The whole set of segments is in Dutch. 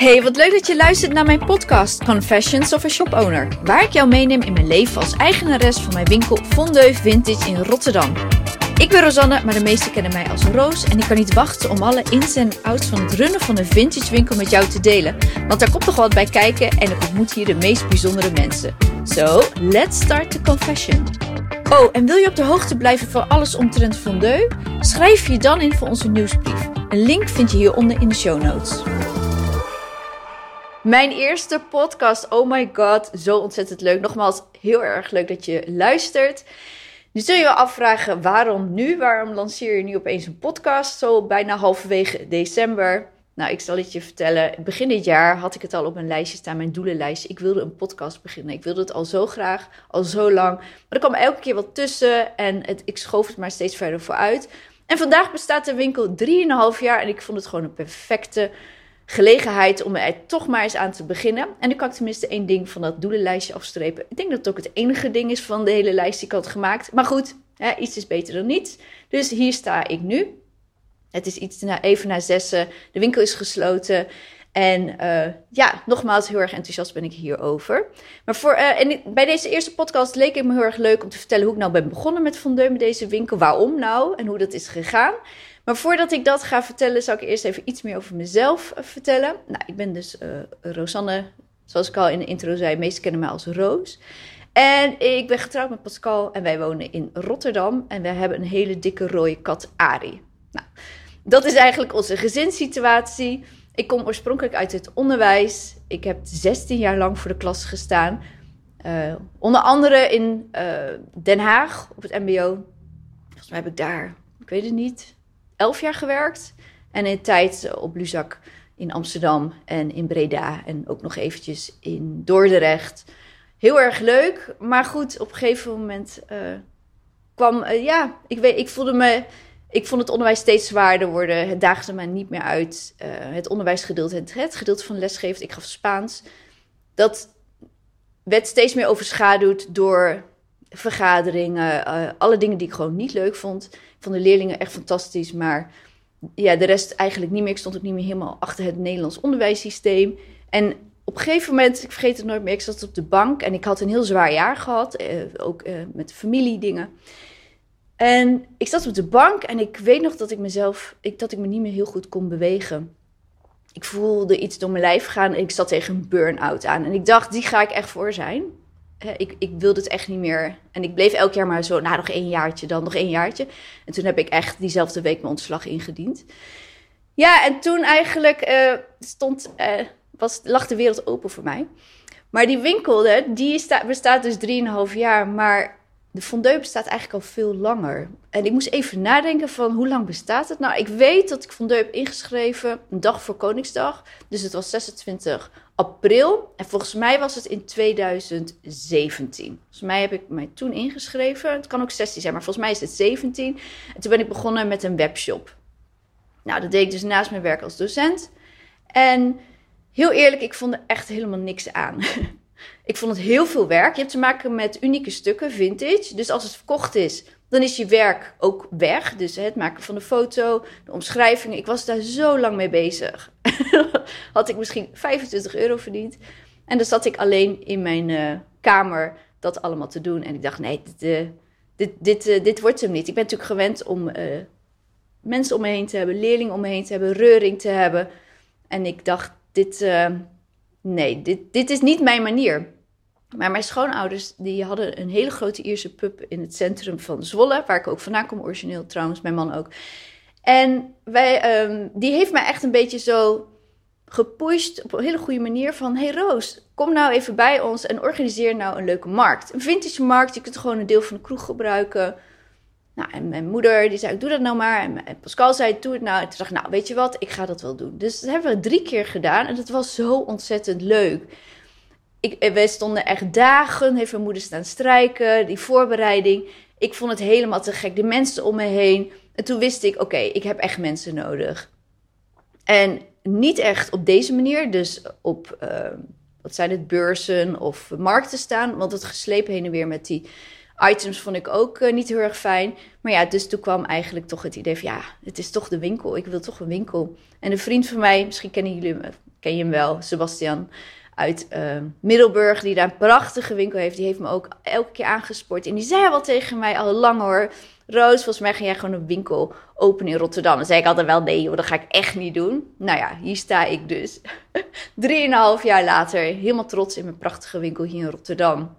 Hey, wat leuk dat je luistert naar mijn podcast Confessions of a Shop Owner, waar ik jou meeneem in mijn leven als eigenares van mijn winkel Fondeu Vintage in Rotterdam. Ik ben Rosanne, maar de meesten kennen mij als Roos en ik kan niet wachten om alle ins en outs van het runnen van een vintage winkel met jou te delen, want daar komt toch wat bij kijken en ik ontmoet hier de meest bijzondere mensen. So, let's start the confession. Oh, en wil je op de hoogte blijven van alles omtrent Fondeu? Schrijf je dan in voor onze nieuwsbrief. Een link vind je hieronder in de show notes. Mijn eerste podcast. Oh my god, zo ontzettend leuk. Nogmaals, heel erg leuk dat je luistert. Nu zul je je afvragen, waarom nu? Waarom lanceer je nu opeens een podcast zo bijna halverwege december? Nou, ik zal het je vertellen. Begin dit jaar had ik het al op mijn lijstje staan, mijn doelenlijstje. Ik wilde een podcast beginnen. Ik wilde het al zo graag, al zo lang. Maar er kwam elke keer wat tussen en het, ik schoof het maar steeds verder vooruit. En vandaag bestaat de winkel 3,5 jaar en ik vond het gewoon een perfecte gelegenheid om er toch maar eens aan te beginnen. En nu kan ik tenminste één ding van dat doelenlijstje afstrepen. Ik denk dat het ook het enige ding is van de hele lijst die ik had gemaakt. Maar goed, iets is beter dan niets. Dus hier sta ik nu. Het is iets na, even na zessen. De winkel is gesloten. En uh, ja, nogmaals, heel erg enthousiast ben ik hierover. Maar voor, uh, en bij deze eerste podcast leek het me heel erg leuk om te vertellen hoe ik nou ben begonnen met Fondeu met deze winkel. Waarom nou en hoe dat is gegaan. Maar voordat ik dat ga vertellen, zal ik eerst even iets meer over mezelf uh, vertellen. Nou, ik ben dus Rosanne, zoals ik al in de intro zei, meesten kennen mij als Roos. En ik ben getrouwd met Pascal en wij wonen in Rotterdam. En we hebben een hele dikke rode kat, Ari. Nou, dat is eigenlijk onze gezinssituatie. Ik kom oorspronkelijk uit het onderwijs. Ik heb 16 jaar lang voor de klas gestaan. Uh, onder andere in Den Haag op het MBO. Volgens mij heb ik daar, ik weet het niet, 11 jaar gewerkt. En in tijd op Luzak in Amsterdam en in Breda. En ook nog eventjes in Dordrecht. Heel erg leuk. Maar goed, op een gegeven moment uh, kwam, ja, ik, weet, ik voelde me ik vond het onderwijs steeds zwaarder worden. Het daagde me niet meer uit. Uh, het onderwijsgedeelte, het, het gedeelte van lesgeven, ik gaf Spaans. Dat werd steeds meer overschaduwd door vergaderingen. Uh, alle dingen die ik gewoon niet leuk vond. Vond de leerlingen echt fantastisch, maar ja, de rest eigenlijk niet meer. Ik stond ook niet meer helemaal achter het Nederlands onderwijssysteem. En op een gegeven moment, ik vergeet het nooit meer, ik zat op de bank en ik had een heel zwaar jaar gehad. Uh, ook met familiedingen. En ik zat op de bank en ik weet nog dat ik mezelf, ik, dat ik me niet meer heel goed kon bewegen. Ik voelde iets door mijn lijf gaan en ik zat tegen een burn-out aan. En ik dacht, die ga ik echt voor zijn. Ik, ik wilde het echt niet meer. En ik bleef elk jaar maar zo, nou nog één jaartje, dan nog één jaartje. En toen heb ik echt diezelfde week mijn ontslag ingediend. Ja, en toen eigenlijk uh, stond, uh, was, lag de wereld open voor mij. Maar die winkel, die sta, bestaat dus 3,5 jaar. Maar de fondeu bestaat eigenlijk al veel langer. En ik moest even nadenken van hoe lang bestaat het nou? Ik weet dat ik fondeu heb ingeschreven een dag voor Koningsdag. Dus het was 26 april. En volgens mij was het in 2017. Volgens mij heb ik mij toen ingeschreven. Het kan ook 16 zijn, maar volgens mij is het 17. En toen ben ik begonnen met een webshop. Nou, dat deed ik dus naast mijn werk als docent. En heel eerlijk, ik vond er echt helemaal niks aan. Ik vond het heel veel werk. Je hebt te maken met unieke stukken, vintage. Dus als het verkocht is, dan is je werk ook weg. Dus het maken van de foto, de omschrijvingen. Ik was daar zo lang mee bezig. Had ik misschien 25 euro verdiend. En dan zat ik alleen in mijn uh, kamer dat allemaal te doen. En ik dacht, nee, dit, uh, dit, dit, uh, dit wordt hem niet. Ik ben natuurlijk gewend om mensen om me heen te hebben, leerlingen om me heen te hebben, reuring te hebben. En ik dacht, dit nee, dit, dit is niet mijn manier. Maar mijn schoonouders die hadden een hele grote Ierse pub in het centrum van Zwolle, waar ik ook vandaan kom, origineel trouwens, mijn man ook. En wij, um, die heeft mij echt een beetje zo gepusht op een hele goede manier van... hey Roos, kom nou even bij ons en organiseer nou een leuke markt. Een vintage markt, je kunt gewoon een deel van de kroeg gebruiken. Nou, en mijn moeder die zei, doe dat nou maar. En Pascal zei, doe het nou. En toen dacht ik, nou, weet je wat, ik ga dat wel doen. Dus dat hebben we drie keer gedaan en dat was zo ontzettend leuk. Ik, eh, wij stonden echt dagen, heeft mijn moeder staan strijken, die voorbereiding. Ik vond het helemaal te gek, de mensen om me heen. En toen wist ik, oké, ik heb echt mensen nodig. En niet echt op deze manier, dus op, uh, wat zijn het, beurzen of markten staan. Want het geslepen heen en weer met die items vond ik ook uh, niet heel erg fijn. Maar ja, dus toen kwam eigenlijk toch het idee van ja, het is toch de winkel. Ik wil toch een winkel. En een vriend van mij, misschien kennen jullie ken je hem wel, Sebastian uit uh, Middelburg, die daar een prachtige winkel heeft. Die heeft me ook elke keer aangespoord. En die zei wel tegen mij al lang hoor. Roos, volgens mij ga jij gewoon een winkel openen in Rotterdam. Dan zei ik altijd wel, nee dat ga ik echt niet doen. Nou ja, hier sta ik dus. Drieënhalf jaar later, helemaal trots in mijn prachtige winkel hier in Rotterdam.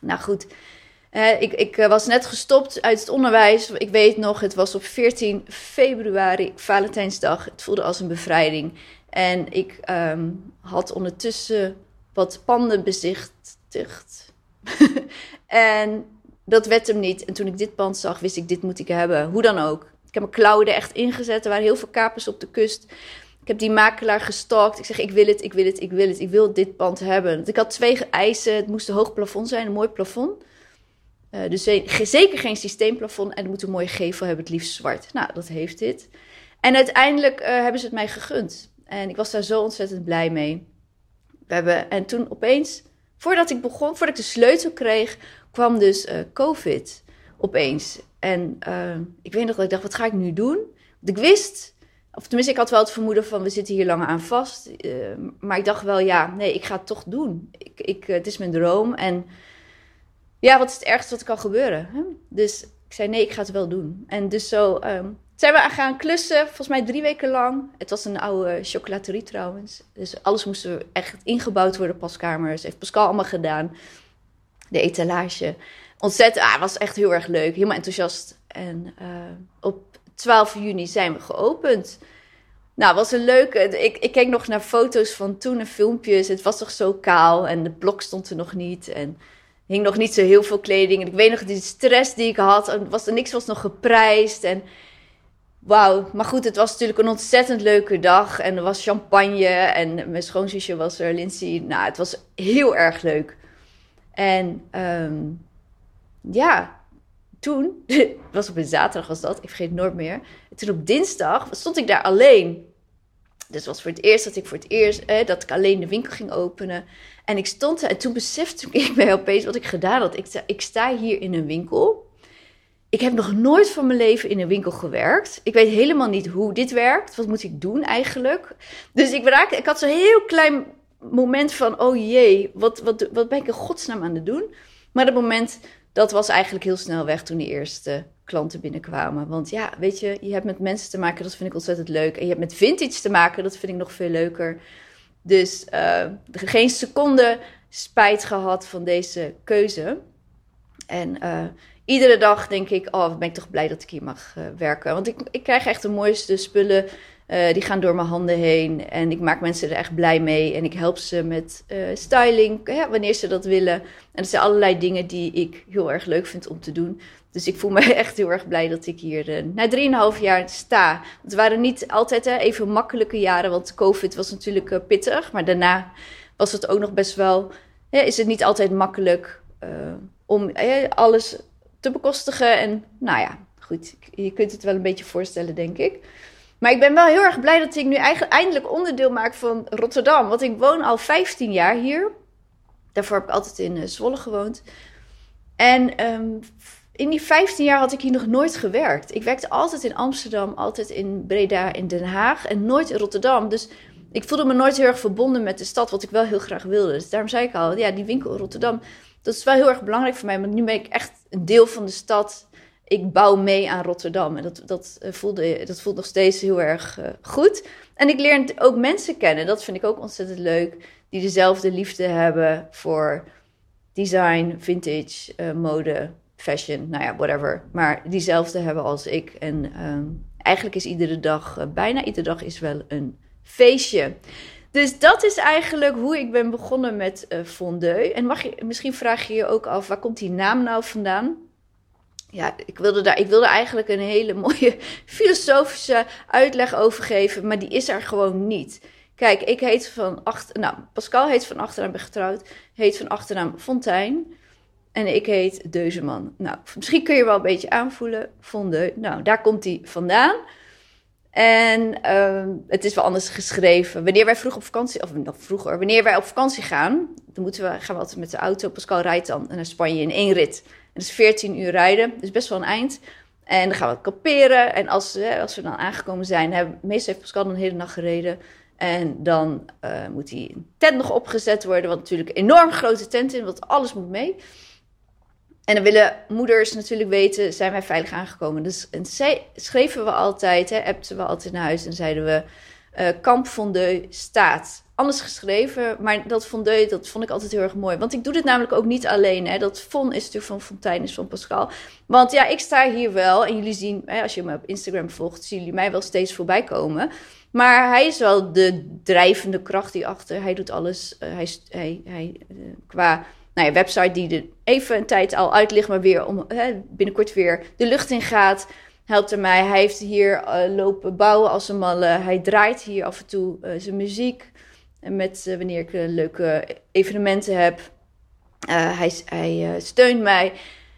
Nou goed, uh, ik, ik uh, was net gestopt uit het onderwijs. Ik weet nog, het was op 14 februari, Valentijnsdag. Het voelde als een bevrijding. En ik um, had ondertussen wat panden bezichtigd. en dat werd hem niet. En toen ik dit pand zag, wist ik, dit moet ik hebben. Hoe dan ook. Ik heb mijn klauwen er echt ingezet. Er waren heel veel kapers op de kust. Ik heb die makelaar gestalkt. Ik zeg, ik wil het, ik wil het, ik wil het. Ik wil dit pand hebben. Ik had twee eisen. Het moest een hoog plafond zijn, een mooi plafond. Uh, dus zeker geen systeemplafond. En het moet een mooie gevel hebben, het liefst zwart. Nou, dat heeft dit. En uiteindelijk uh, hebben ze het mij gegund. En ik was daar zo ontzettend blij mee. We hebben, en toen opeens, voordat ik begon, voordat ik de sleutel kreeg, kwam dus uh, COVID opeens. En uh, ik weet nog dat ik dacht, wat ga ik nu doen? Want ik wist, of tenminste ik had wel het vermoeden van, we zitten hier langer aan vast. Uh, maar ik dacht wel, ja, nee, ik ga het toch doen. Ik, ik, het is mijn droom. En ja, wat is het ergste wat kan gebeuren? Hè? Dus ik zei, nee, ik ga het wel doen. En dus zo um, zijn we gaan klussen, volgens mij drie weken lang. Het was een oude chocolaterie trouwens. Dus alles moest echt ingebouwd worden, paskamers. Heeft Pascal allemaal gedaan. De etalage. Ontzettend, ah, was echt heel erg leuk. Helemaal enthousiast. En uh, op 12 juni zijn we geopend. Nou, was een leuke. Ik, ik keek nog naar foto's van toen en filmpjes. Het was toch zo kaal en de blok stond er nog niet. En hing nog niet zo heel veel kleding. En ik weet nog die stress die ik had. En was, niks was nog geprijsd. En wauw. Maar goed, het was natuurlijk een ontzettend leuke dag. En er was champagne. En mijn schoonzusje was er, Lindsay. Nou, het was heel erg leuk. En um, ja, toen, was op een zaterdag was dat, ik vergeet het nooit meer. En toen op dinsdag stond ik daar alleen. Dus het was voor het eerst dat ik voor het eerst, dat ik alleen de winkel ging openen. En ik stond en toen besefte ik mij opeens wat ik gedaan had. Ik, ik sta hier in een winkel. Ik heb nog nooit van mijn leven in een winkel gewerkt. Ik weet helemaal niet hoe dit werkt. Wat moet ik doen eigenlijk? Dus ik, raakte, ik had zo'n heel klein moment van: oh jee, wat, wat, wat ben ik in godsnaam aan het doen? Maar dat moment, dat was eigenlijk heel snel weg toen die eerste klanten binnenkwamen. Want ja, weet je, je hebt met mensen te maken, dat vind ik ontzettend leuk. En je hebt met vintage te maken, dat vind ik nog veel leuker. Dus uh, geen seconde spijt gehad van deze keuze. En uh, iedere dag denk ik, oh, ben ik toch blij dat ik hier mag uh, werken. Want ik, ik krijg echt de mooiste spullen. Uh, die gaan door mijn handen heen. En ik maak mensen er echt blij mee. En ik help ze met styling, ja, wanneer ze dat willen. En dat zijn allerlei dingen die ik heel erg leuk vind om te doen. Dus ik voel me echt heel erg blij dat ik hier na 3,5 jaar sta. Het waren niet altijd even makkelijke jaren, want COVID was natuurlijk pittig. Maar daarna was het ook nog best wel. Is het niet altijd makkelijk om alles te bekostigen. En nou ja, goed, je kunt het wel een beetje voorstellen, denk ik. Maar ik ben wel heel erg blij dat ik nu eigenlijk eindelijk onderdeel maak van Rotterdam. Want ik woon al 15 jaar hier. Daarvoor heb ik altijd in Zwolle gewoond. En um, in die 15 jaar had ik hier nog nooit gewerkt. Ik werkte altijd in Amsterdam, altijd in Breda, in Den Haag en nooit in Rotterdam. Dus ik voelde me nooit heel erg verbonden met de stad, wat ik wel heel graag wilde. Dus daarom zei ik al, ja, die winkel in Rotterdam, dat is wel heel erg belangrijk voor mij. Want nu ben ik echt een deel van de stad. Ik bouw mee aan Rotterdam. En dat, dat, eh, voelde, dat voelt nog steeds heel erg uh, goed. En ik leer ook mensen kennen. Dat vind ik ook ontzettend leuk. Die dezelfde liefde hebben voor design, vintage, uh, mode, fashion, nou ja, whatever. Maar diezelfde hebben als ik. En um, eigenlijk is iedere dag, bijna iedere dag is wel een feestje. Dus dat is eigenlijk hoe ik ben begonnen met uh, fondue. En mag je, misschien vraag je je ook af, waar komt die naam nou vandaan? Ja, ik wilde daar, ik wilde eigenlijk een hele mooie filosofische uitleg over geven, maar die is er gewoon niet. Kijk, ik heet van achter, nou, Pascal heet van achternaam, ben getrouwd, heet van achternaam Fontijn. En ik heet Deuzeman. Nou, misschien kun je wel een beetje aanvoelen. Fondeu. Nou, daar komt hij vandaan. En uh, het is wel anders geschreven. Wanneer wij vroeg op vakantie, of nog vroeger, wanneer wij op vakantie gaan, dan moeten we, gaan we altijd met de auto. Pascal rijdt dan naar Spanje in één rit. Dat is 14 uur rijden, dus best wel een eind. En dan gaan we kamperen. En als, als we dan aangekomen zijn, hebben, meestal heeft Pascal een hele nacht gereden. En dan uh, moet die tent nog opgezet worden, wat natuurlijk een enorm grote tent is, want alles moet mee. En dan willen moeders natuurlijk weten, zijn wij veilig aangekomen? Dus en schreven we altijd, hè, appten we altijd naar huis en zeiden we, uh, Kamp Fondeu staat. Anders geschreven, maar dat Fondeu, dat vond ik altijd heel erg mooi. Want ik doe dit namelijk ook niet alleen. Hè. Dat Fon is natuurlijk van Fontijn, is van Pascal. Want ja, ik sta hier wel en jullie zien, hè, als je me op Instagram volgt, zien jullie mij wel steeds voorbij komen. Maar hij is wel de drijvende kracht die achter. Hij doet alles. Uh, hij, hij, hij uh, qua nou ja, website die er even een tijd al uit ligt, maar weer om, hè, binnenkort weer de lucht in gaat. Helpt er mij. Hij heeft hier uh, lopen bouwen als een malle. Hij draait hier af en toe zijn muziek. En met wanneer ik leuke evenementen heb. hij hij steunt mij.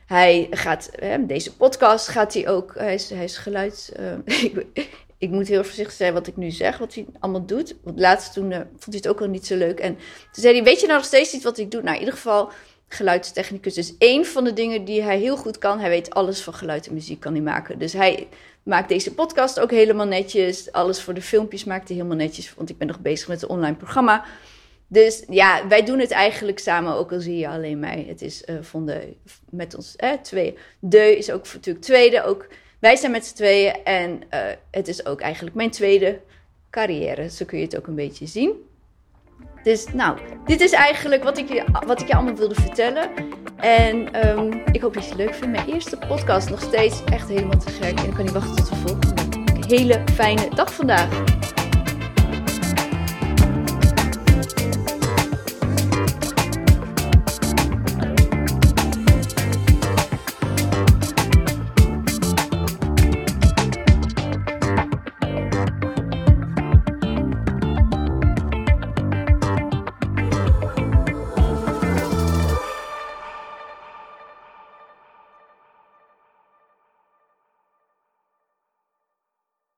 Hij gaat, deze podcast gaat hij ook, hij is, hij is geluid, ik moet heel voorzichtig zijn wat ik nu zeg, wat hij allemaal doet. Want laatst toen uh, vond hij het ook al niet zo leuk. En toen zei hij, weet je nou nog steeds niet wat ik doe? Nou, in ieder geval geluidstechnicus. Dus één van de dingen die hij heel goed kan. Hij weet alles van geluid en muziek kan hij maken. Dus hij maakt deze podcast ook helemaal netjes. Alles voor de filmpjes maakt hij helemaal netjes. Want ik ben nog bezig met een online programma. Dus ja, wij doen het eigenlijk samen, ook al zie je alleen mij. Het is uh, van de, met ons eh, twee. De is ook natuurlijk tweede, ook wij zijn met z'n tweeën en uh, het is ook eigenlijk mijn tweede carrière. Zo kun je het ook een beetje zien. Dus nou, dit is eigenlijk wat ik je, wat ik je allemaal wilde vertellen. En um, ik hoop dat je het leuk vindt. Mijn eerste podcast nog steeds echt helemaal te gek. En ik kan niet wachten tot de volgende. Een hele fijne dag vandaag.